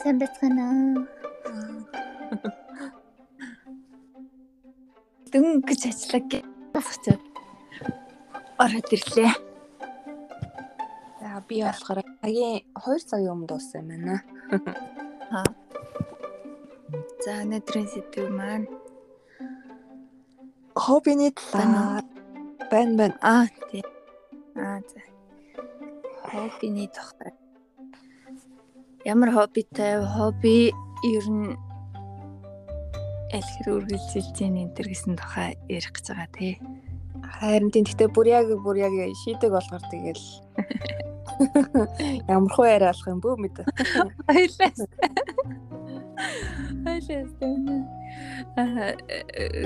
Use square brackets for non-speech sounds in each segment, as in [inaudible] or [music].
сайн байцгаана. Дөнгөж ажиллаг басчихад ороод ирлээ. За би болохоор цагийн 2 цагийн өмнө дууссан юм байна. [laughs] Аа. За өнөөдрийн сэдв маань хоббиний талаар байна байна. Аа тий. Аа за. Хоббиний тухай. Ямар хоббитай хобби ер нь аль хэрэг үргэлжилж байна энэ төр гэсэн тухай ярих гэж байгаа тий. Харин тийм гэхдээ бүр яг бүр яг шийдэг болгоор тэгэл [laughs] ямар хөө яриа алах юм бөө мэд. Баярлалаа. Баярлалаа. Аа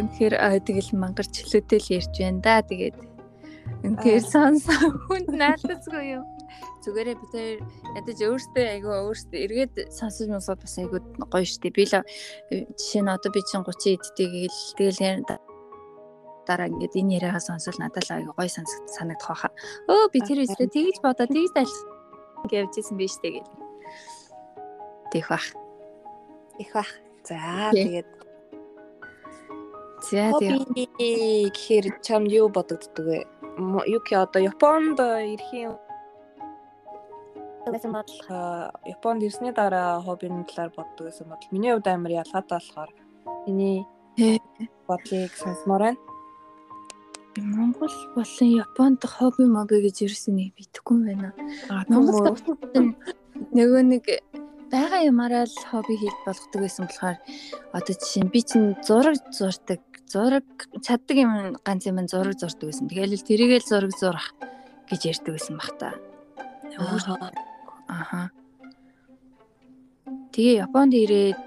үнэхээр тэгэл мангар чөлөөтэй л ярьж байна да тэгээд үнэхээр сонсон хүнд наалдацгүй юу зүгээрээ бид хоёр ядаж өөртөө айгүй өөртөө эргээд сонсож мосоод бас айгүй гоё штеп би л жишээ нь одоо би чинь 30 эдтэй гээл тэгэл дараа ингээд энэ яриагаа сонсвол надад л айгүй гоё санагдах байхаа. Өө би тэр үстэй тэгж бодоо тэгж аль гэвжсэн биз дээ гэл. Тэх бах. Их бах. За тэгээд За тэгээд гэхээр чам юу бодогддог вэ? Юки одоо Японд ирэх юм байсан бодол Японд ирсний дараа хоббиний талаар боддог гэсэн бодол миний хувьд амар ялгаатай болохоор миний бодлыг сонсмоор байна. Монгол болон Японд хобби моби гэж ерөөсөө нэг бидэхгүй байна. Монгол нөгөө нэг байгаа юмараа л хобби хийж болгодог байсан болохоор одоо жишээ нь би чинь зураг зурдаг зураг чаддаг юм ганц юм зураг зурдаг байсан. Тэгэхээр л тэрийгэл зураг зурах гэж ярьдаг байсан бах та. Аха. Тэгээ Японд ирээд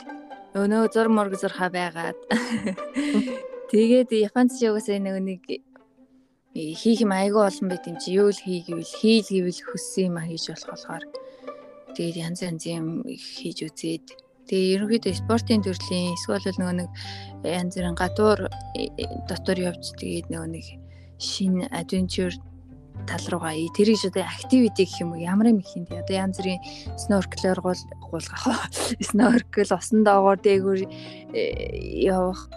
өнөө зур мург зурхаа байгаад. [laughs] Тэгээд Японд ч угаасаа нөгөө нэг хийх юм айгүй олон байт юм чи. Юу л хийгээвэл хийл гэвэл хүссэн юм а хийж болох болохоор. Тэгээд янз янз юм хийж үзээд. Тэгээ ерөнхийдөө спортын төрлийн эсвэл нөгөө нэг янз бүрийн гадуур э, дотор явж тэгээд нөгөө нэг шинэ адвенчур тал руугаа тэр гэж одоо активити гэх юм уу? Ямар юм их те одоо янз бүрийн снорклер гол гулгах сноркл усан доогоор дээгүүр э, явах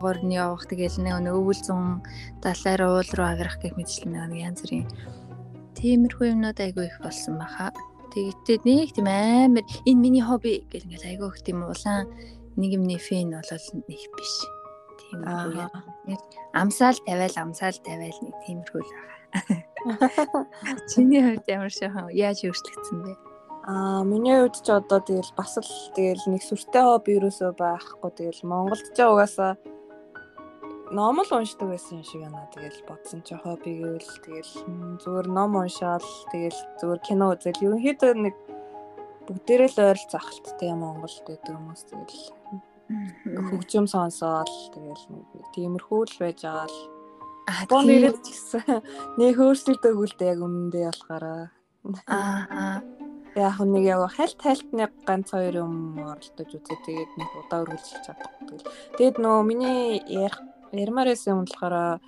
горны явах. Тэгэл нэг өвөл зун далаар уул руу аграх гэх мэтлэн нэг янз бүрийн. Тиймэрхүү юмнууд айгүй их болсон баха. Тэгтээ нэг тийм амар энэ миний хобби гэл ингээл айгүй их тийм улаан нэг юмний фэн болол нэг биш. Тийм амсаал тавиал амсаал тавиал нэг тиймэрхүү л байгаа [laughs] Чиний хувьд ямар шохон яаж өөрчлөгдсөн бэ? Аа миний хувьд ч одоо тэгэл бас л тэгэл нэг сүртэй хобби юусоо байхгүй. Тэгэл Монголд ч угаасаа ном л уншдаг байсан юм шиг байна. Тэгэл бодсон чи хобби гэвэл тэгэл зүгээр ном уншаал тэгэл зүгээр кино үзэл. Ерөнхийдөө нэг бүгдээрээ л ойролцоо ахалттай Монголд гэдэг хүмүүс тэгэл хөгжим сонсоол тэгэл тиймэрхүү л байж байгаа л Японд ирээд ч гэсэн нэг өөрсдөлтөө хүлдэ яг өмнөдөө болохоор аа яг нэг яг хальт хальт нэг ганц хоёр юм оролдож үзээ тэгээд нэг удаа үргэлжлэж чадахгүй. Тэгээд нөө миний ярих ярмаар байсан юм болохоор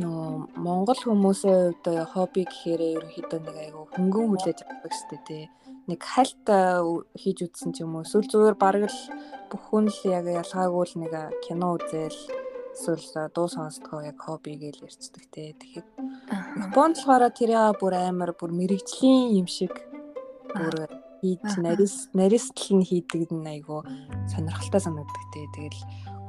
нөө Монгол хүмүүсийн хувьд хобби гэхээр ерөнхийдөө нэг айгу хөнгөн хүлээж авдаг штэ тий. Нэг хальт хийж үзсэн ч юм уу. Эсвэл зүгээр бараг л бүх хүн л яг ялгаагүй л нэг кино үзэл эсвэл дуу сонсдгоо яг хобби гэж ярьцдаг те. Тэгэхэд Японд болохоор тэрээ бүр амар бүр мэрэгжлийн юм шиг бүр хийж нарис наристэл нь хийдэг нь айгу сонирхолтой санагддаг те. Тэгэл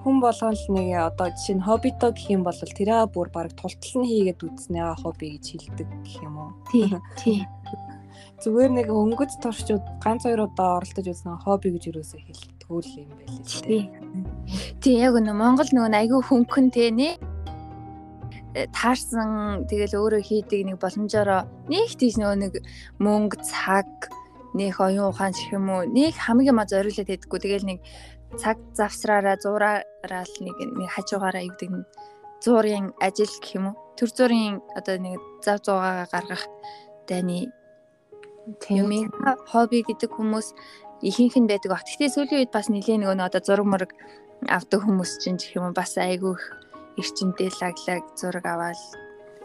хүн болгон л нэг одоо жишээ нь хоббитоо гэх юм бол тэрээ бүр баг тултал нь хийгээд үзнэ хобби гэж хэлдэг гэх юм уу. Тий. Тий. [laughs] Зүгээр нэг өнгөц туршууд ганц хоёр удаа оролдож үзсэн хобби гэж юусоо хэлдэг төгөөл юм байл л тий. Тий яг нөө Монгол нөгөө айгүй хөнгөн те нэ таарсан тэгэл өөрөө хийдэг нэг боломжоор нэг тийш нөгөө нэг мөнгө цаг нэг оюун ухаан ч юм уу нэг хамгийн маа зориулаад байдаггүй. Тэгэл нэг цаг завсраараа зураараа л нэг нэг хажуугаараа югдэг зуурын ажил гэх юм уу? Төр зургийн одоо нэг зав зуугаа гаргах дайны тийм хобби гэдэг хүмүүс ихэнх нь байдаг баг. Гэхдээ сүүлийн үед бас нэлээ нөгөө одоо зураг мөрөг авдаг хүмүүс чинь гэх юм бас айгүй их эрчимтэй лаглаг зураг аваад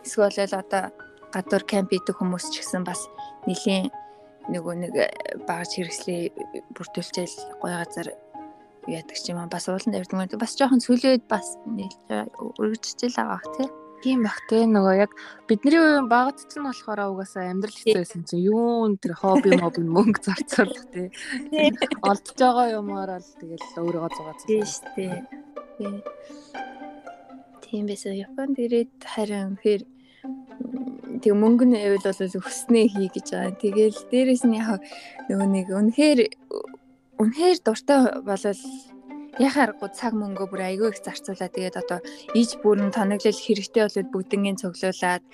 эсвэл одоо гадуур кемп хийдэг хүмүүс ч гэсэн бас нэлийн нөгөө нэг багж хэрэгслээ бүртүүлчихэл гоё газар яадаг ч юм бас уулан тавьдаг мөн бас жоохон сүлээд бас өргөжчихэл байгаа бах тий. Тийм бах те нөгөө яг бидний үеийн багт ч нь болохоор угаасаа амьдрал хэцүүсэн чинь юун тэр хобби моби мөнгө зарцуулах те. [laughs] Олдож байгаа юмараа л тэгэл өөрийгөө зугаа тийм шүү дээ. Тийм байсан. Японд ирээд харин үнэхээр тэг мөнгө нь байвал бол өснөө хий гэж байгаа. Тэгэл дээрэс нь яг нөгөө нэг үнэхээр үнэхээр дуртай болол яхааргүй цаг мөнгөө бүр айгүй их зарцуулаад тэгээд одоо иж бүр нь тоноглол хэрэгтэй болоод бүгднгийн цуглуулад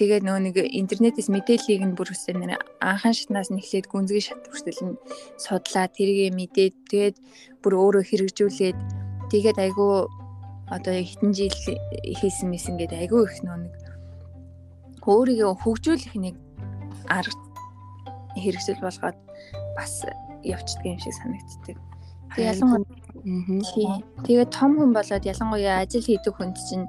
тэгээд нөгөө нэг интернетээс мэдээллийг нь бүр өсөө нэр анхан шатнаас нэхлээд гүнзгий шат хүртэл нь судлаа тэргээ мэдээд тэгээд бүр өөрөө хэрэгжүүлээд тэгээд айгүй одоо хитэн жил хийсэн мэсэн гэдэг айгүй их нөгөө нэг өөрийгөө хөгжүүлэх нэг арга хэрэгсэл болгоод бас явцдаг юм шиг санагддаг. Ялангуяа тэгээд том хүн болоод ялангуяа ажил хийдэг хүнд чинь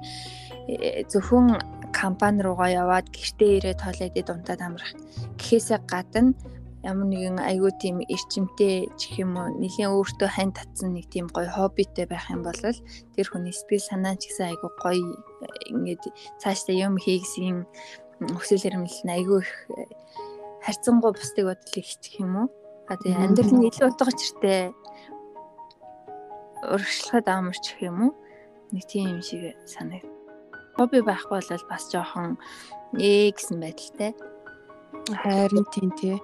э, зөвхөн компани руугаа яваад гэртээ ирээд тоолоод унтаад амрах. Гэхээсээ гадна ямар нэгэн айгүй тийм эрчимтэй ч юм уу нэлийн өөртөө хань татсан нэг тийм гоё хоббитэй байх юм бол тэр хүний сэтгэл санаа ч гэсэн айгүй гоё ингээд цаашдаа юм хийгсэн өсөл хэрэмлэл нь айгүй их э, харьцангуй бусдыг бодол ихчих юм уу? А тэгээ амьдрал нь илүү утга учиртай урагшлахад амарч гэх юм уу? Нэг тийм юм шиг санагд. Хобби байхгүй бол бас жоохон ээ гэсэн байдалтай Харин тийм тий.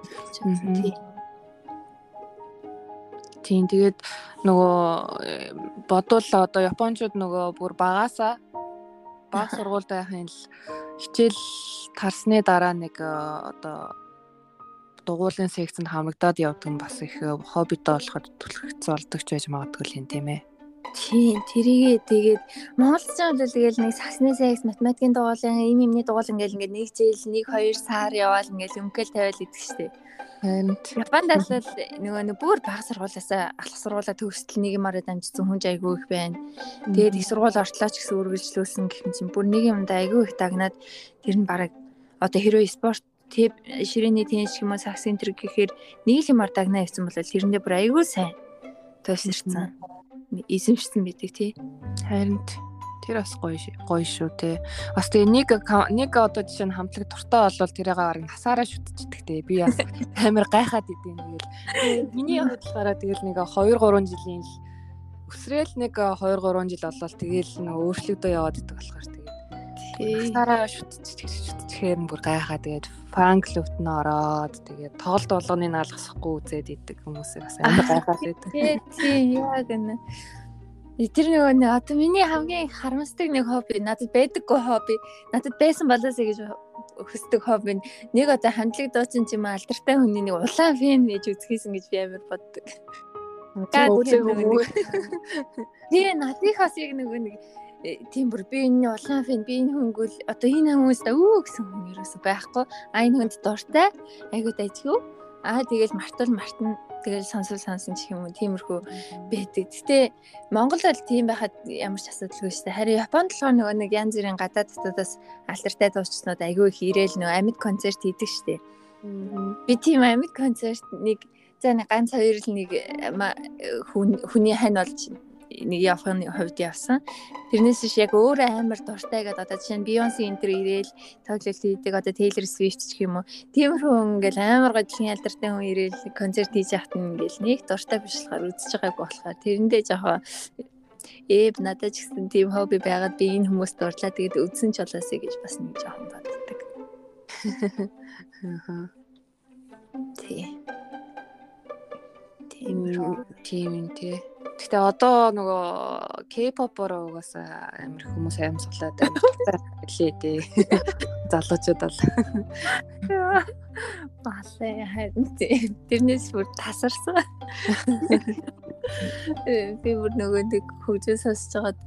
Тийм. Тэгээд нөгөө э, бодвол одоо японочууд нөгөө бүр багаасаа баг сургуульд байхын л хичээл тарсны дараа нэг э, одоо дугуулын секцэнд хамрагдаад явдаг нь бас их э, хоббитой болохоор түлхэгц болдог ч байж магадгүй юм тийм ээ. Тийм, тэрийгээ тэгээд монголчууд бол тэгэл нэг саксны секс, математикийн дугуулын, им имний дугуулан ингээл ингээд нэг жил, нэг хоёр сар яваал ингээл өмгөл тавиал идэх штеп. Японд бол нөгөө нэг бүр бага сургуулаасаа алах сургуулаа төгсөл нэг юмараа дамжсан хүн айгүй их байна. Тэгээд их сургууль ортлоо ч гэсэн үргэлжлүүлсэн гэх юм чинь бүр нэг юмдаа айгүй их дагнаад тэр нь бараг одоо хэрвээ спорт тэв ширээний теннис юм уу саксын тэр гэхээр нэг л юмар дагнаа явсан бол тэрэндээ бүр айгүй сайн төвсөрсөн эзэмшсэн байдаг тий. Харин тэр бас гоё гоё шүү те. Бас тэгээ нэг нэг одоо жишээ нь хамтлаг туртаа болвол тэрийг арга насаараа шүтчихдэг те. Би бас [laughs] амар гайхаад идэв нэгэл. Миний болохоор тэгэл нэг 2 3 жилийн л өсрөөл нэг 2 3 жил болол тэгэл нэг өөрчлөгдөө яваад идэг болохоор тэгээд насаараа шүтчихээр бүр гайхаа тэгээд фан клубт нь ороод тэгээд тоглолт болгоныг наалгасахгүй үзээд идэг хүмүүсийг бас амар [laughs] гайхаад байдаг. Тий, тий, яг энэ. Тэр нөгөө нэг одоо миний хамгийн харамсдаг нэг хобби надад байдаггүй хобби надад байсан болоосэй гэж өсдөг хобби нэг одоо хамтлаг дуучин ч юм алдартай хүний нэг улаан фэн гэж үзхийсэн гэж би амар боддог. Тэгээ надыг бас яг нөгөө нэг тийм бүр би энэ улаан фэн би энэ хөнгөл одоо энэ хүмүүст өө гэсэн хүн ерөөсөй байхгүй а энэ хүнд дуртай айгуу дайжгүй аа тэгэл мартал мартна тэгэл сонсол сонсон ч юм уу тиймэрхүү байдаг. Гэтэ Монгол бол тийм байхад ямар ч асуудалгүй шүү дээ. Харин Японд болохоор нөгөө нэг янз бүрийн гадаад дотоодоос алдартай дуучнууд айгүй их ирээл нөгөө амьд концерт хийдэг шүү дээ. Би тийм амьд концерт нэг за нэг ганц хоёр л нэг хүний хань болж нэг явахын хувьд явсан. Тэрнээс биш яг өөрөө амар дуртай гэдэг одоо жишээ нь Beyoncé энэ төр ирээл тоглолт хийдэг одоо Taylor Swift ч юм уу. Тиймэрхүү ингээл амар годлын алдартай хүн ирээл концерт хийж яхад ингээл нэг дуртай болохоор үзэж байгааг болохоор тэрэндээ жоохон ээб надад ч гэсэн тийм хобби байгаад би энэ хүмүүст дурлаа тэгээд үзсэн ч болоосэй гэж бас нэг жоохон боддог. Аа. Тий. Тийм тийм тий. Гэтэ одоо нөгөө K-pop-ороо угаасаа амар хүмүүс амьсгалаад амар хэлээ дээ. [laughs] Залуучууд бол Балээ харин тэрнээс бүр тасарсан. [laughs] Би бүр нөгөө нэг хөгжөө сонсож байгаад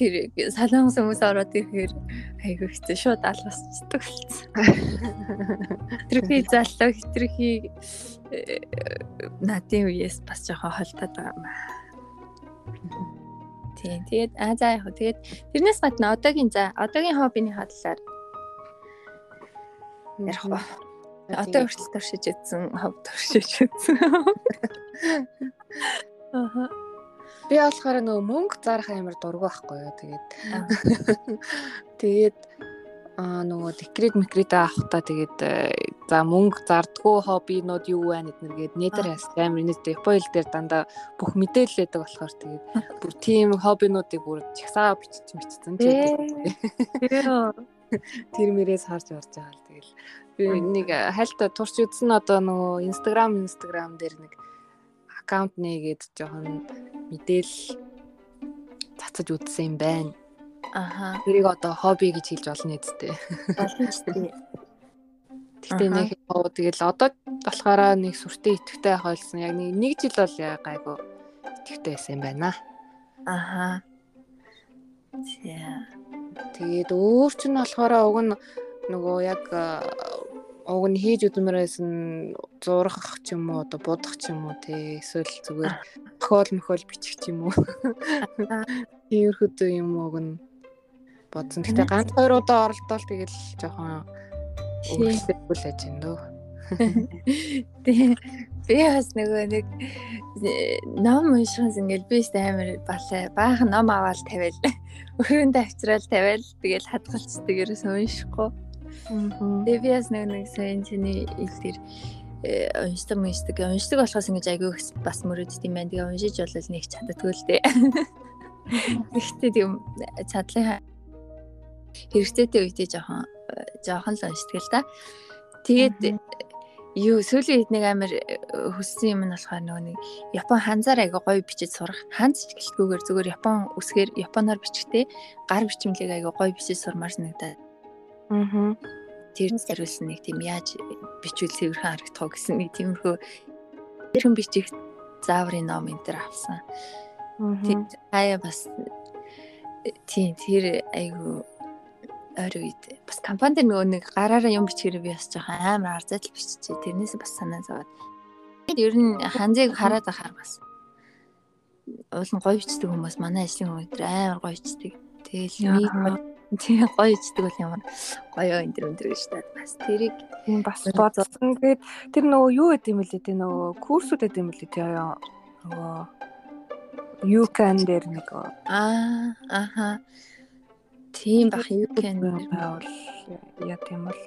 тэр салонгос хүмүүс ороод ирэхээр айгүй хэцүү шууд алгасчдаг болсон. Тэрхий залуу хитрхи надын үеэс бас жоохон холдоод байгаа юм аа. Тийм. Тэгээд аа за яг хөө тэгээд тэрнээс гадна одоогийн за одоогийн хоббины хадлаар ярих ба. Одоо хүртэл туршиж үзсэн, хов туршиж үзсэн. Аха. Би болохоор нөгөө мөнгө зарах амар дургу байхгүй юу. Тэгээд. [laughs] Тэгээд аа нөгөө декрет микрет авахтаа тэгээд э, за мөнгө зардггүй хоббинууд юу байна гэднэргээд нэтер амар нэг Япон хэл дээр дандаа бүх мэдээлэл өгдөг болохоор тэгээд бүр тийм хоббинуудыг бүр чагсаа бичиж мичсэн гэдэг. [laughs] Тэр мөрөөс харж орж байгаа л тэгэл. Би нэг хальт турч үзсэн одоо нөгөө Instagram Instagram дээр нэг аккаунт нээгээд жоохон мэдээлэл цацаж үзсэн юм байна. Аха. Тэрийг одоо хобби гэж хэлж болно үсттэй. Болно ч тийм. Гэтэ нэг оо тэгэл одоо болохоор нэг сүртэй итгэвтэй байх ойлсон. Яг нэг жил бол гайгүй итгэвтэй байсан юм байна. Аха. Тийм. Тэгээд өөр чинь болохоор уг нь нөгөө яг уг нь хийж үдмээр байсан зурах ч юм уу одоо будах ч юм уу те эсвэл зүгээр тохиол мөхөөл бичих ч юм уу. [laughs] Тиймэрхүү юм уг нь бодсон. Гэтэ ганц хоёр удаа оролдоол тэгэл жоохон өөрчлөлтгүй л дөө. [laughs] Тэгээ би бас нөгөө нэг ном уншихаас ингээл би ч амар балай баахан ном аваад тавиал [laughs] өрөөндөө авчраал тавиал тэгэл хадгалцдаг ерөөс уншихгүй. Тэгээ би бас нөгөө нэг сайн чиний ил дээр уншдаг уншдаг уншдаг болохоос ингэж айгүй бас мөрөдд юм байна. Тэгээ уншиж болол нэг чаддгүй л дээ. [laughs] Гэхдээ тийм чадлын хэрэгцээтэй үедээ жоохон жоохон л уншдаг л да. Тэгээд юу сүүлийн хэд нэг амар хүссэн юм нь болохоор нөгөө нэг Япон ханзаар аяга гоё бичиж сурах. Ханз гэлтгүүгээр зүгээр Япон үсгээр Японоор бичгтээ гар бичмлийг аяга гоё бичиж сурмаар санагдаад. Аа. Тэр зориулсан нэг тийм яаж бичвэл цэвэрхэн харагдах гэсэн нэг тиймэрхүү тэрхэн бичих зааврын ном энэ төр авсан. Аа. Аяа бас тийм тэр айгу ойр үед бас компанид нөгөө нэг гараараа юм бичгээрээ би бас жоохон амар ар задал биччихээ. Тэрнээс бас санаа зовоод. Тэгээд ер нь ханзыг хараад ахаар бас уул нь гоё бичдэг хүмүүс манай ажлын хүмүүс амар гоё бичдэг. Тэгэл тийм гоё бичдэг бол ямар гоё энэ төр өндөр гэж таад бас. Тэрийг тийм бас бодсон. Тэгээд тэр нөгөө юу гэдэг юм бэлээ тэр нөгөө курсүүд гэдэг юм бэлээ тий нөгөө юу кан дээр нэг аа аха. Тийм бах юу гэн байвал яа тийм бол.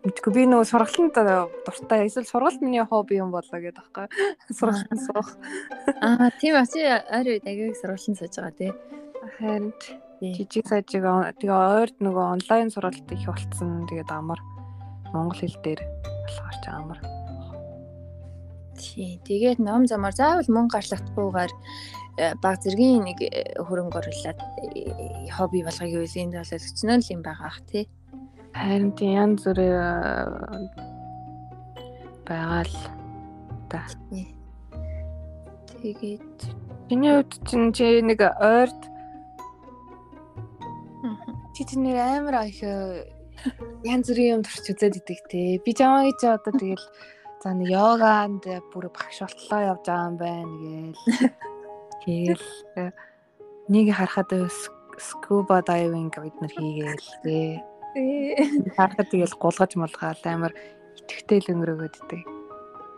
Мэдгүй би нөгөө сургалтанд дуртай. Эсвэл сургалт миний хобби юм болоо гэдэг аахгүй сургалтанд суух. Аа тийм ба чи ойр үед агиг сургалтанд сууж байгаа тий. Харин жижиг сажиг тэгээ ойрд нөгөө онлайн сургалт их болцсон. Тэгээд амар монгол хэл дээр болохоор ч амар. Тий. Тэгээд ном замаар заавал мөнгө гарлахдаггүйгээр Э, баг зэргийн нэг э, хөрөнгө оруулаад э, хобби болгоё гэвэл энд бол өчнөө л юм байгаа ах тий. Харин тийм янз бүрээ байгаа л та. Тэгээд чиний хувьд чинь чи нэг ойрд чи чиний амар их янз бүрийн юм турч үзээд идэг те. Би чамаа гэж одоо тэгэл за нэг йоганд бүр багш болтлоо явж байгаа юм байна гээл. Тэгэл нэг харахад скуба дайвинг бид нар хийгээл тий. Харахад тэгэл гулгаж молгаал амар итгэвтэй л өнгөрөөгөөд идэг.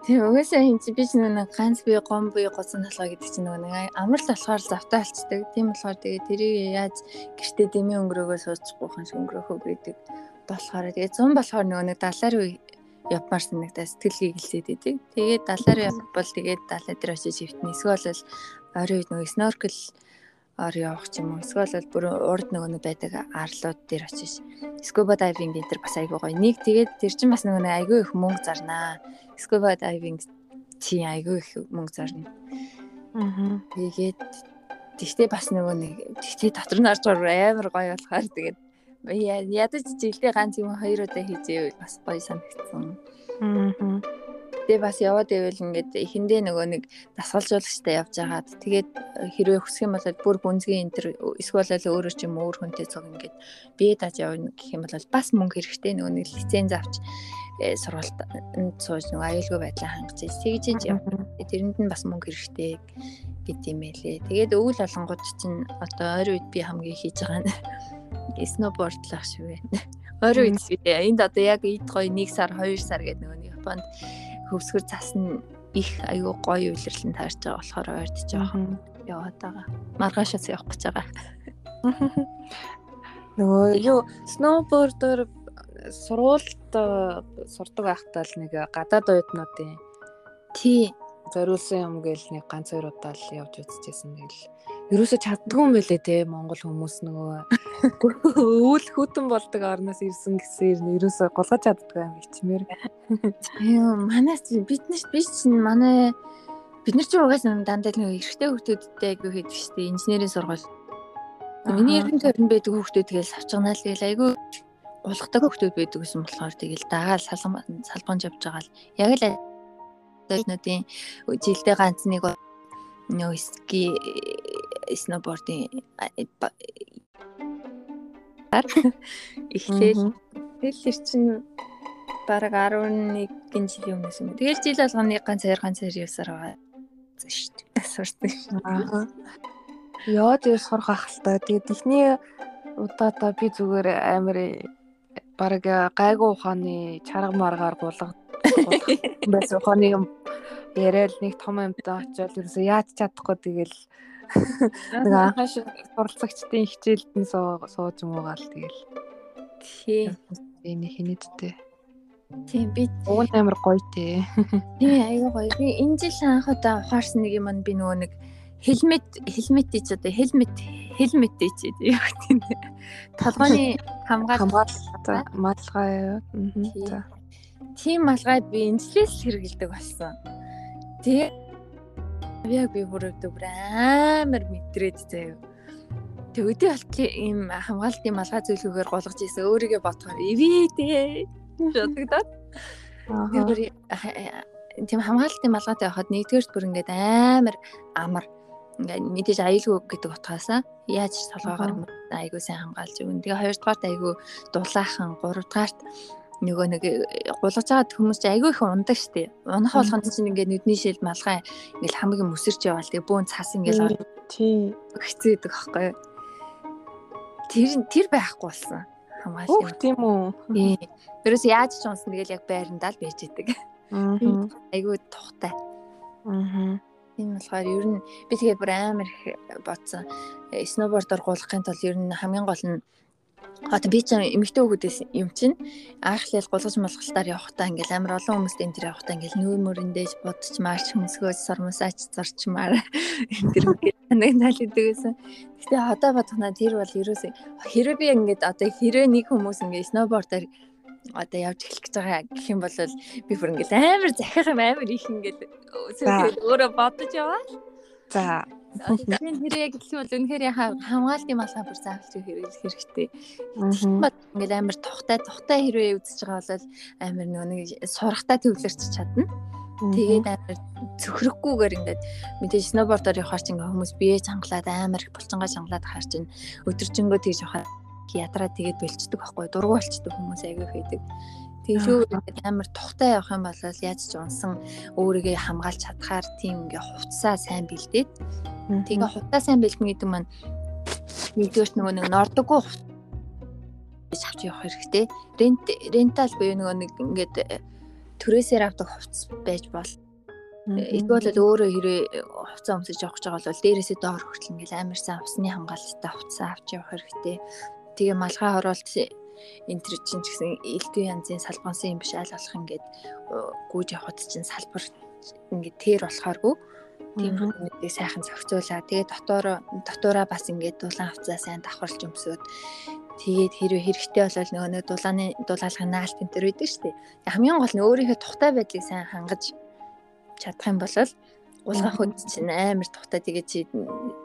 Тийм угаасаа энэ чи би ч нэг ганц би гом би гоцсон толгой гэдэг чинь нэг амар л болохоор завтаа алцдаг. Тийм болохоор тэгээ тэрийг яаж гэртээ дэмий өнгөрөөгөө суучихгүй хан өнгөрөөхөө гэдэг болохоор тэгээ 100 болохоор нөгөө нэг далаар үе явмаар санагдаа сэтгэл гэлсээд идэг. Тэгээд далаар явбал тэгээд далаа дээр очиж хөвтнө. Эсвэл ойрын үед нөгөө snorkel ор явах ч юм уу эсвэл бүр урд нөгөө байдаг арлууд дээр очиж scuba diving энэ төр бас айгүй гоё. Нэг тэгээд тэр чинь бас нөгөө айгүй их мөнгө зарнаа. Scuba diving чи айгүй их мөнгө зарна. Аа. Тэгээд тэгтээ бас нөгөө нэг тэгтээ дотор нь орж амар гоё болохоор тэгээд ядаж жилдээ ганц юм хоёр удаа хийжээ бас гоё санагдсан. Аа Тэгээ бас яваад ивэл ингээд эхэндээ нөгөө нэг дасгалжуулагчтай явж хагаад тэгээд хэрвээ хүсэх юм бол бүр гүнзгий энэ төр эсвэл өөрөө ч юм өөр хүнтэй цуг ингээд бие дааж явна гэх юм бол бас мөнгө хэрэгтэй нөгөө нэг лиценз авч э, сургалтанд сууж нөгөө аюулгүй байдлаа хангаж тэгж чинь явна. Тэрэнд нь бас мөнгө хэрэгтэй гэд юм байлээ. Тэгээд өвөл олонгууд чинь одоо ойр үед би хамгийн хийж байгаа нь [laughs] Сноубордлах шиг байна. [laughs] Ойрын үед энд одоо яг эд гоё 1 сар 2 сар гэдэг нөгөө Японд хөвсгөр цас нь их айгүй гоё үйлрлэн таарч байгаа болохоор ойрдож байгаа. Яваад байгаа. Маргаашаас явах гэж байгаа. [laughs] Нөгөө юу сноубордоор сургуульд сурдаг байхдаа л нэг гадаад оюутнуудын тий зориулсан юм гээл нэг ганц хоёр удаа л явж үзчихсэн. Тэгэл ерөөсө чаддгүй юм байлээ те Монгол хүмүүс нөгөө [laughs] өвөл хөтөн болдог орноос ирсэн гэсээр ерөөсө голгож чаддгүй юм хичмээр. Юу манаас бид нарт би чинь манай бид нар ч угаасаа дандаа нэг эрэгтэй хүмүүстэй айгүй хийдэг шүү дээ инженерийн сургууль. Миний эргэн тойронд байдаг хүмүүс тэгэл авчганаа л гээл айгүй гулгадаг хүмүүс байдаг гэсэн болохоор тэгэл дагаал салган салбанж явж байгаа л яг л жилдээ ганц нэг нөө ски сноубордын [laughs] эхлээл тэгэл чинь бараг 11 жилийн өмнөөс юм. Тэгэл жил болгоны ганц хоёр ганц хоёр явсаар байгаа шүү дээ. Сурсан. Аа. Яа дээр сурах ахaltaа. Тэгээд ихний удаадаа би зүгээр амар бараг гайгүй ухааны чарга маргаар гулгах [laughs] байсан ухааны яриад нэг том юмтай очиод ерөөсөө яаж чадахгүй тэгэл [laughs] нэг анхаа шиг суралцагчдын хичээлд нь сууж муугаал тэгэл. Тий. Энэ хинэдтэй. Тийм би уун амар гоё [laughs] тий. Тийм аяга гоё. Би энэ жил анхудаа ухаарсан нэг юм би нөгөө нэг хелмет хелмет гэж одоо хелмет хелмет гэж яах тийм. Толгойн хамгаал хамгаалалтай малгай юу. За. Тийм малгай би энэслээс хэрэгэлдэг болсон. Тэгээ яг би бүрээд бүр амар мэдрээд заяа. Тэг өдөө болчих ийм хамгаалтын малгай зөвлөгөөр голгож ийсэн өөрийгөө бодохоор ивэдээ бодогдоод. Тийм хамгаалтын малгайтай байхад нэгдүгээрт бүр ингээд амар амар ингээд мэдээж аюулгүй гэдэг утгаасаа яаж толгоогоор айгуу сайн хамгаалж өгнө. Тэгээ хоёрдугаарт айгуу дулаахан, гуравдугаарт нөгөө нэг гулгаж байгаа хүмүүс чи айгүй их ундаг штеп. Унах болгонд чинь ингээд нүдний шил малгай ингээд хамгийн мөсөрч яваал тэгээ бүүн цас ингээд тий хэцүү байдаг аахгүй юу. Тэр тэр байхгүй болсон хамгаалал. Үх тийм үү. Тий. Тэрээс яаж ч унсан тэгэл яг байрандаа л байж идэг. Аа. Айгүй тухтай. Аа. Энэ болохоор ер нь би тэгээд бүр амар их бодсон. Сноубордоор гулгахын тулд ер нь хамгийн гол нь Одоо би ч эмэгтэй хүүхдээс юм чинь анхлал гулгаж малгалтаар явахдаа ингээл амар олон хүмүүст энэ төр явахдаа ингээл нүүр мөрөндөөж будч марч хөмсгөөж сормосаач зарчмаар [laughs] энэ төр санагнаал идэг гэсэн. Гэтэ одоо бодохнаа тэр бол ерөөсөө хэрэв би ингээд одоо хэрэг нэг хүмүүс ингээд сноубордоор одоо явж эхлэх гэж байгаа гэх юм бол би бүр ингээл амар захих юм амар их ингээд өөрөө бодож яваа. За тэр яг юм бол үнэхээр хамгаалтын малгай бүр заавалж хэрэглэх хэрэгтэй. Ингээл амар тухтай тухтай хэрвээ үзэж байгаа бол амар нэг сурахтаа төвлөрч чадна. Тэгээд амар цөхрөхгүйгээр ингээд мэдээж сноубордоор явахаар чинь хүмүүс бие чангалаад амар их булчингаа чангалаад хаар чинь өдөржингөө тэгж явахаар ядраа тэгээд бэлчдэг байхгүй дургу болчдөг хүмүүс аягүй хийдэг. Тэглүү амар тухтай явах юм бол яаж ч унсан өөрийгөө хамгаалж чадхаар тийм ингээ хувцсаа сайн бэлдээд тэгээ хувцаа сайн бэлдэнэ гэдэг маань нэгдүгээрт нөгөө нэг нордоггүй авч явах хэрэгтэй. Рент рентал буюу нөгөө нэг ингээд э, төрөөсээр авдаг хувцас байж бол Эсвэл өөрөө хэрэг хувцас өмсөж явах гэж байгаа бол дээрээсээ доор хүртэл ингээл амар сайн усны хамгаалалттай хувцас авч явах хэрэгтэй. Тэгээ малгай хороолт энэ төр чинь ч гэсэн элдв янзын салбансан юм биш аль болох ингээд гүйж явахд чинь салбар ингээд тэр болохооргүй тийм хүмүүсийг сайхан зохицуулаа. Тэгээ дотоор дотоороо бас ингээд дулаан хавцаа сайн давхарлж өмсөөд тэгээд хэрвээ хэрэгтэй болол нөгөө нэг дулааны дулаалгын наалт энэ төр үйдэг шүү дээ. Хамгийн гол нь өөрийнхөө тухтай байдлыг сайн хангаж чадах юм бол гулгах үед чинь амар тухтай тэгээ чи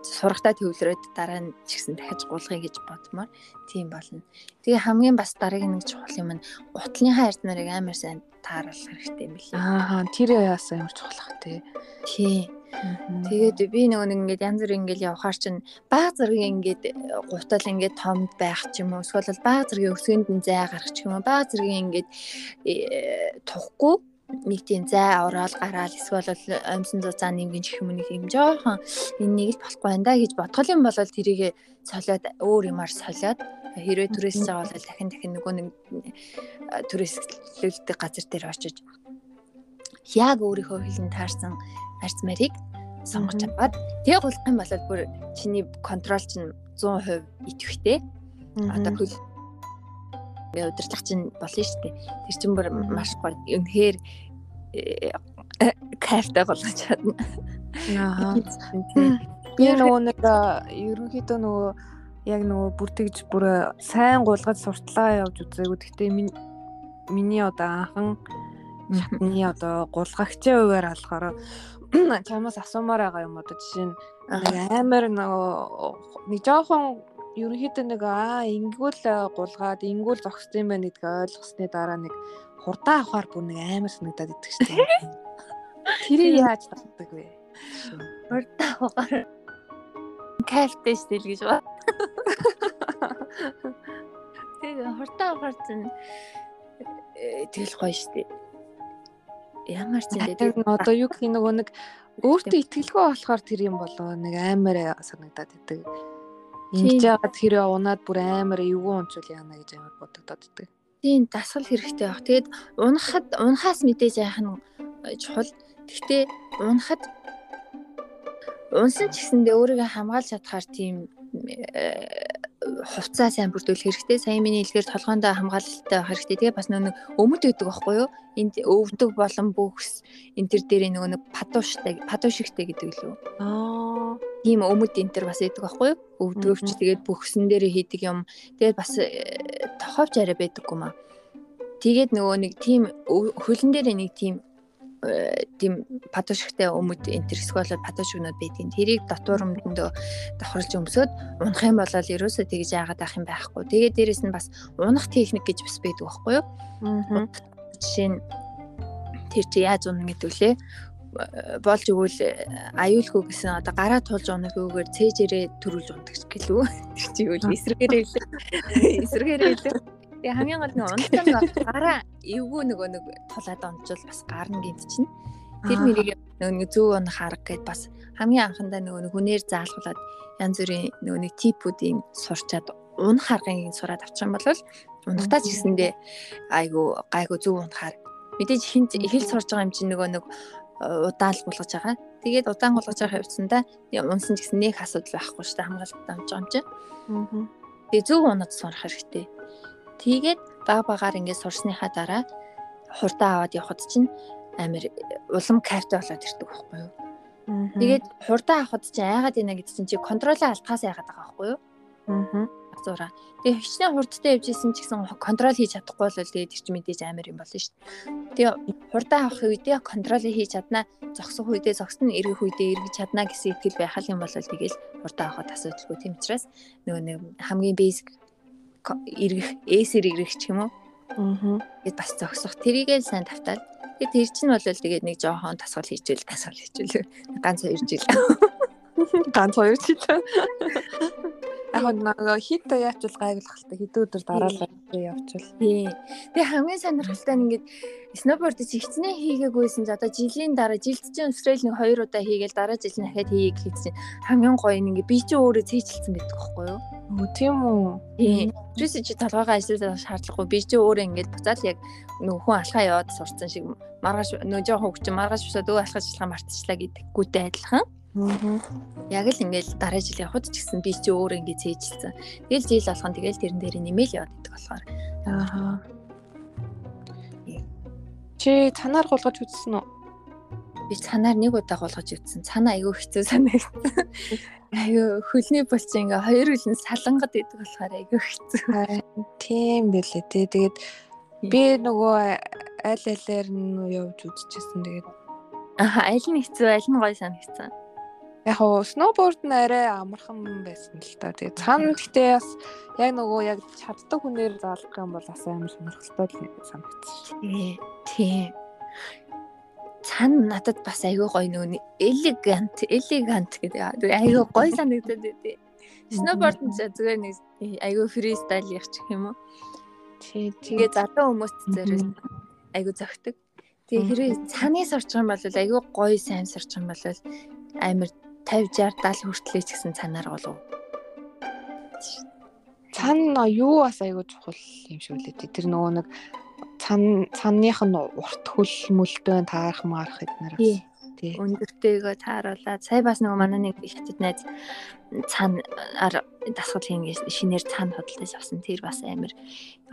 сурахтаа төвлөрөөд дараа нь ч гэсэн дахиж гулгая гэж бодмоор тийм болно. Тэгээ хамгийн бас дараагийн нэг чухал юм нь гутлынхаа ард нарыг амар сайн тааруулах хэрэгтэй юм билээ. Аа тэр яас амар чухал ах тий. Тий. Тэгээд би нөгөө нэг ингээд янз бүр ингээд явхаар чинь баг зэргийн ингээд гутал ингээд томд байх ч юм уу эсвэл баг зэргийн өсгөнд нь зай гарах ч юм уу баг зэргийн ингээд э, тухгүй нэг тийм зай ороод гараал эсвэл амьсан зузаан нэмгэн чих юм нэг юм жоохон энэ нэг л болохгүй байна да гэж бодгол юм бол тэрийгэ солиод өөр юмар солиод Хэрвээ түрээсэж байгаа бол дахин дахин нөгөө нэг түрээслүүлдэг газар дээр очиж яг өөрийнхөө хилэн таарсан арц марийг сонгож аваад тэгээ гулах юм бол бүр чиний контрол чинь 100% идэвхтэй. Одоо хөл ингээ удирдлага чинь болно шүү дээ. Тэр чинь бүр маш гоё. Үнэхээр кайфтай болгож чадна. Аа. Би нөгөө нэг ерөнхийдөө нөгөө яг нөгөө бүр тэгж бүр сайн гулгаж суртлаа явж үзээгүй. Гэхдээ миний одоо анхан шатны одоо гулгагчийн хуваар алахаар чамаас асуумаар байгаа юм одоо жишээ нь амар нөгөө нэг жоохон ерөнхийдөө нэг аа ингүүл гулгаад ингүүл зогссон юм байна гэдгийг ойлгосны дараа нэг хурдан авахаар бүр нэг амар санагдаад идэх шүү дээ. [laughs] Тэрийг яаж татдаг вэ? Хурдан авахаар кайфтэй стил гэж ба. [laughs] Тэгээ хурдан авахаар чинь э, тэгэл гоё шүү дээ. Ямар ч юм дээ. Одоо юу гэх нөгөө нэг өөртөө итгэлгүй болохоор тэр юм болоо нэг амар санагдаад идэг. Ингэж яагаад тэр унаад бүр амар эвгүй унчвал яана гэж амар бодогдоод идэг. Тийм дасгал хэрэгтэй баг. Тэгэд унахад унахаас мэдээж яах нь э, чухал. Гэхдээ унахад унсан ч гэсэндээ өөрийгөө хамгаалж чадхаар тийм хувцаа сайн бүрдүүлэх хэрэгтэй. Сайн миний хэлгээр толгоондоо хамгаалалттай байх хэрэгтэй. Тэгээ бас нэг өмд өгдөг байхгүй юу? Энд өвдөг болон бүхс энэ төр дээр нөгөө нэг падууштай падуушигтэй гэдэг лөө. Аа. Тийм өмд энэ төр бас өгдөг байхгүй юу? Өвдгөвч тэгээд бүхсэн дээр хийдэг юм. Тэгээд бас э, тоховч арай байдаггүй маа. Тэгээд нөгөө нэг тийм хөлн дээр нэг тийм тийм патошигтай өмд эсвэл патошигнууд байдгийн тэрийг дотор өмдөндөө давхарлаж өмсөд унах юм бол ерөөсөө тэгж яагаад авах юм байхгүй. Тэгээ дээрэс нь бас унах техник гэж бас байдаг байхгүй юу? Жишээ нь тэр чи яаж унах гэдэг үлээ болж өгвөл аюулгүй гэсэн одоо гараа тулж унахгүйгээр цээжээрээ төрүүлж ундаг гэлүү. [laughs] Тэр чи үл эсрэгээрээ илүү [laughs] эсрэгээрээ илүү Тэгээ хамгийн гол нь унтсан гараа эвгүй нөгөө нэг тулаад онцвол бас гарна гинт чинь. Тэр нэрийг нөгөө нэг зөв унах арга гэд бас хамгийн анхандаа нөгөө нэг хүнээр заалгуулад янз бүрийн нөгөө нэг типүүдийн сурчаад унах аргыг сураад авчих юм бол унахтаа ч гэсэндээ айгу гайгүй зөв унахаар мэдээж хинт хэл сурж байгаа юм чинь нөгөө нэг э, удаал булгаж байгаа. Тэгээд удаан булгаж байгаа хавцсандаа унсан ч гэсэн нэг асуудал байхгүй шүү дээ хамгаалалттай амж байгаа юм чинь. Тэгээ зөв унаад сурах хэрэгтэй. Тэгээд баг багаар ингээд сурсныхаа дараа хурдаа аваад явхад чинь амар улам кайфтай болоод ирдэг байхгүй юу. Тэгээд хурдаа авахд чинь айгаад ийна гэдэг чинь чи контролоо алдхаас айгаад байгаа байхгүй юу. Аа. Зураа. Тэгээ хичнээн хурдтай явж исэн ч гэсэн контрол хийж чадахгүй бол тэгээд тэр чинь мэдээж амар юм болно шүү дээ. Тэгээ хурдаа авах үедээ контролыг хийж чаднаа, зогсох үедээ зогсно, эргэх үедээ эргэж чаднаа гэсэн итгэл байх юм бол тэгэл хурдаа авахд асуудалгүй. Тийм учраас нөгөө нэг хамгийн basic эргэх эсэр эргэх ч юм уу. Аа. Гэт бас зогсох. Тэрийгээ сайн тавтаад. Тэгээд тэр чинь бол тэгээд нэг жоохон тасгал хийжэл тасгал хийжэл ганц хоёр жил. Ганц хоёр жил. Яг нэг хит яачвал та хэдэн өдөр дараалал явуучвал. Тий. Тэгээ хамгийн сонирхолтой нь ингээд сноуборд чи хичнээн хийгээгүйсэн за одоо жилийн дараа жилд чинь өсрөөл нэг хоёр удаа хийгээл дараа жил нь дахиад хийе гэхэд чинь хамгийн гоё нь ингээд би чи өөрөө цээжилсэн гэдэг байхгүй юу? Өө тийм үү. Тий. Тэрс чи толгойгоо ажиллаж шаардлагагүй. Би чи өөрөө ингээд буцаал яг нөх хүн алхаа яваад сурцсан шиг маргааш нөө жоохон хөвч маргааш босоод өө алхаж ажиллагаа мартчихлаа гэдэггүйтэй адилхан. Яг л ингээл дараа жил явхад ч гэсэн би чи өөр ингээ цээжилсэн. Тэгэл жил болгон тэгэл тэрэн дээр нэмэл яваад идэх болохоор. Аа. Чи цанаар гулгаж үзсэн үү? Би цанаар нэг удаа гулгаж үзсэн. Цанаа айгүй хэцүү санагдсан. [laughs] Айгүй хөлний булч ингээ хоёр хөлн салангад идэх болохоор айгүй хэцүү. Тийм байлээ те. Тэгээд би нөгөө аль алиар нь явж үзчихсэн. Тэгээд Аа аль нь хэцүү, аль нь гоё санагдсан яг уу сноуборд нь арай амархан байсан л та. Тэгээ цаана гэхдээ бас яг нөгөө яг чаддаг хүнээр заалах юм бол бас амар сонирхолтой л санагдсан. Тий. Тийм. Цаана надад бас айгүй гоё нөгөө элегант, элегант гэдэг айгүй гоё санагдаад байдээ. Сноуборд нь зүгээр нэг айгүй фристайл явчих юм уу? Тий. Тэгээ залуу хүмүүст зэрэг айгүй зөгтөг. Тэгээ хэрэг цаанаас орчих юм бол айгүй гоё сайн сурчих юм бол амар 50 60 70 хүртлээ ч гэсэн цанаар болов. цаана юу бас айгүй чухал юм шиг үлээ. Тэр нөгөө нэг цан цанных нь урт хөл мөлтөө таарах маарах эднэр тий. Өндөртэйгөө тааруулаад сая бас нөгөө манай нэг хятад найз цаанаар дасгал хийнгээс шинээр цаана хөдөлтөж авсан. Тэр бас амар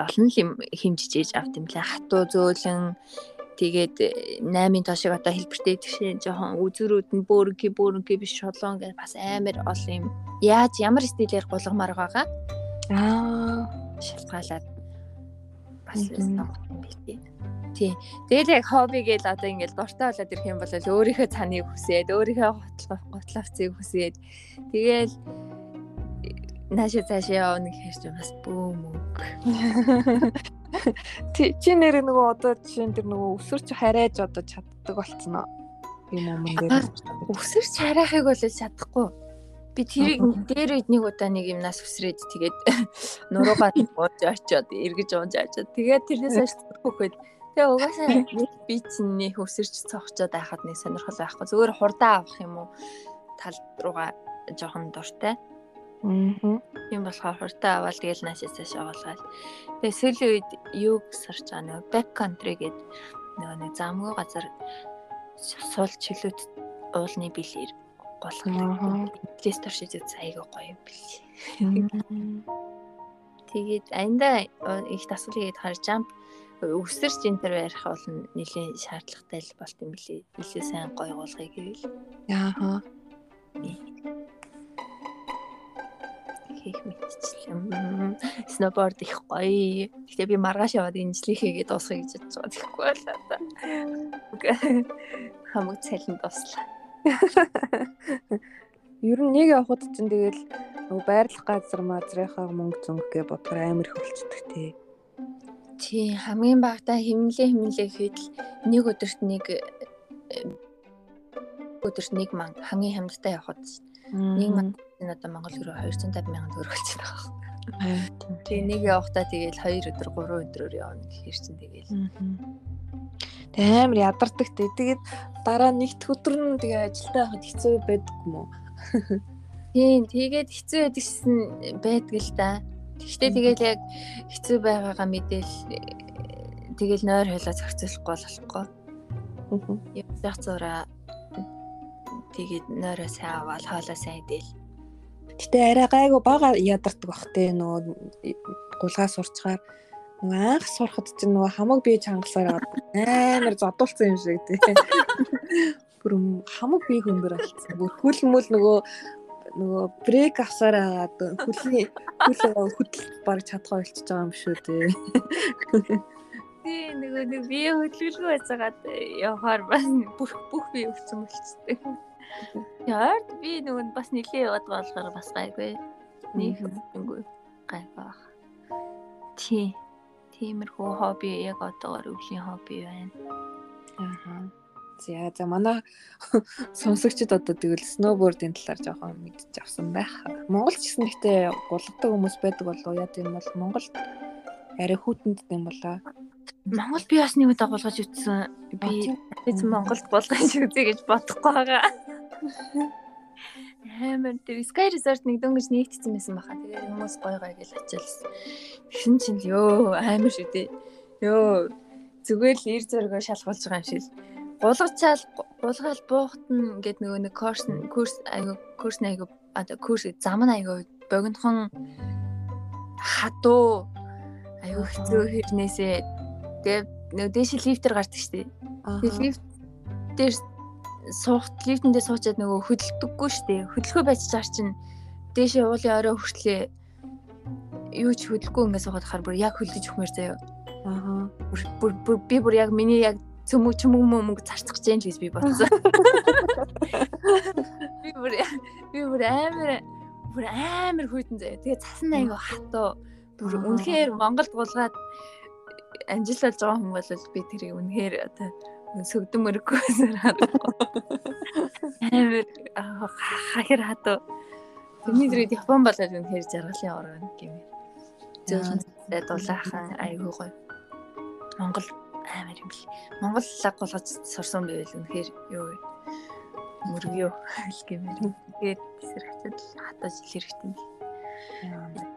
олон юм химжиж авт юм лээ. Хатуу зөөлөн тэгээд 8-ын тоошиг одоо хэлбэртэй тэгшээ жоохон үзүүрүүд нь бөөргий бөөргий биш шолон гэж бас амар олон юм. Яаж ямар стилээр гулгамаар байгаа? Аа шалтгаалаад бас юм бий. Тий. Тэгэл яг хобби гээл одоо ингээл дуртай болоод ирэх юм бол өөрийнхөө цаныг хүсээд, өөрийнхөө готловцыг хүсээд тэгэл наашаа цаашаа явна гэхэр чи бас бөөм үг. [laughs] Чи нэр нөгөө одоо жишээ нь тэр нөгөө өсөрч харайж одоо чаддаг болцсон? Юм мөн дээр. Өсөрч харайхыг бол чадахгүй. Би тэрийг дээр үед нэг удаа нэг юмнаас өсрээд тэгээд [laughs] нуруугаа бууж очиод эргэж уунж очиод тэгээд тэрнээс хойш хөхөд тэгээ угаасаа би чинь нэг өсөрч цогчоод байхад нэг сонирхол байхгүй зүгээр хурдаа авах юм уу тал руугаа жоохон дуртай. Аа. Тийм болохоор хурдаа аваад тэгэл наашаас цааш оолгаад. Тэгээ сүүлийн үед юг сарч байгаа нэг back country гэдэг нөгөө нэг замгүй газар суул чөлөөт уулны бэлэр болгоно. Инглиш туршиж үз айгаа гоё юм бэл. Тэгээд аянда их дасгал хийгээд харж jump өсөрч энэ төр ярих бол нэлийн шаардлагатай л болт юм билий. Илүү сайн гоё болгоё гэвэл. Яаха хийх мэдчихлээ. Сноуборд их гоё. Гэтэ би маргааш яваад инжлэх хийгээд дуусгая гэж бодож байгаа. Тэгэхгүй болоо та. [laughs] Хамаг цалин дуслаа. Ер нь нэг явхад чинь тэгэл нөгөө байрлах газар мазрынхаа мөнгө зөнгө бодохоор амар их болцдог тий. Тий хамгийн багтаа химнэлээ химнэлээ гэхэд нэг өдөрт нэг өдөрт нэг манг хамгийн хямдтай явхад нэг манг энэ одоо Монгол руу 250 сая төгрөг болж байгаа. Тэгээ нэг явахдаа тэгэл 2 өдөр 3 өдрөөр явна гэхэр чинь тэгэл. Тэг амар ядардаг те. Тэгээд дараа нэгд өдөр нь тэгээ ажилдаа явахад хэцүү байдаг юм уу? Тийм, тэгээд хэцүү байдагсан байдаг л да. Гэхдээ тэгэл яг хэцүү байгаагаа мэдээл тэгэл нойр хойлоо зохицуулахгүй болохгүй. Яг зураа тэгээд нойроо сайн аваад хоолоо сайн идэл Гэтэ арай гайгүй бага ядардаг бах те нөгөө гулгаа сурчгаар нөгөө анх сурахад чинь нөгөө хамаг бие чангалсаар амар зодуулсан юм шиг те. Бүр хамаг бие хөнгөр алдсан. Бүр хөл мөл нөгөө нөгөө брейк авсаар агаад хөлийн хөл хөдөл баг чадхаа болчихж байгаа юм шүү дээ. Тий нөгөө нэг бие хөдөлгөлгүй байцаагаад явахаар бас бүх бүх бие өвчсөн болчихсон. Яард би нөгөө бас нилээ яваад болохоор бас гайгүй. Нэг хэмжээгүй гайгүй. Тий. Тиймэрхүү хобби яг одоогор өвлийн хобби байна. Аа. За за манай [laughs] сонсогчд одоо тэгэл сноубордын талаар жоохон мэдчих авсан байх. Монгол ч гэсэн гэхдээ гулгадаг хүмүүс байдаг болов яа гэм бол Монгол арай хүүтэнд юм болоо. Монгол би бас нэг удаа гулгаж үтсэн. Би би Монголд гулгаж үзье гэж бодохгүй байгаа. Амар тэр Sky Resort нэг дөнгөж нэгтсэн байсан баха. Тэгээ хүмүүс гой гой гэж ачаалсан. Тэгсэн чинь ёо амар шүү дээ. Ёо зүгээр л ир зөргөө шалгуулж байгаа юм шиг. Гулгачаал гулгаал буухтан гэдэг нөгөө нэг курс курс айгу курс айгу одоо курс зам нь айгу богинохон хатуу айгу хэцүү хэрнээсээ тэгээ нөгөө дээш лифтер гардаг штеп. Тэгээ лифт дээр суух лифтэндээ суучаад нөгөө хөдөлдөггүй штэ. Хөдөлгөө байж чаар чин дээшээ уулын орой хүртлээ юу ч хөдөлгөө ингээд суугаад хахаар бүр яг хөлдөж өгмөр заяа. Аа. Бүр би бүр яг миний яг цөмөг чөмөг мөмөг зарцах гэж л би бодсон. [laughs] Би бүр би бүр амар бүр амар хүйтэн заяа. Тэгээ цасан айгаа хатуу бүр үнэхээр Монголд гулгаад амжилт болж байгаа хүн бол би тэрийг үнэхээр одоо сүгдэн мөрөггүйсээр амар хахир хатуу Тэрний зэрэг Япон болоод үнэхээр жаргалын орон гэмээр. Зөөлөн зэтэй дулаахан айгүй гоё. Монгол амар юм бэл. Монгол лаг болгож сурсан байвал үнэхээр юу мөргөө гэмээр. Тэгээд хатад хатаж ил хэрэгтэй юм.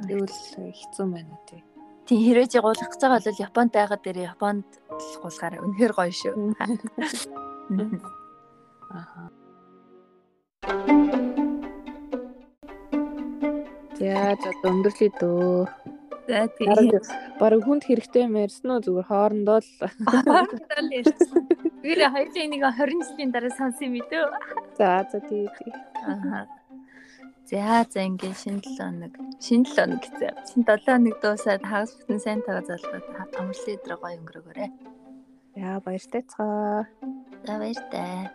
Тэгвэл хэцүү байна тий. Тийм хэрэж гуулах гэж байгаа бол Японд байгаад дээр Японд гуулахаар үнэхээр гоё шүү. [laughs] Аа. За за өндөрлөе дөө. За тийм. Бараг хүнд хэрэгтэй мэрсэн үү зүгээр хоорондоо л. Хоорондоо л ярьсан. Тэгэхээр хоёулаа нэг 20 жилийн дараа сонсон юм идөө. За за тий тий. Аа. За за ингээ шинэ 7 хоног шинэ 7 хоног гэсэн. Шинэ 7 хоног дуусаад хагас бүтэн сайн тага залгаад амарлын өдрөө гоё өнгөрөөгөөрэй. Яа баяртай цаа. За баяртай.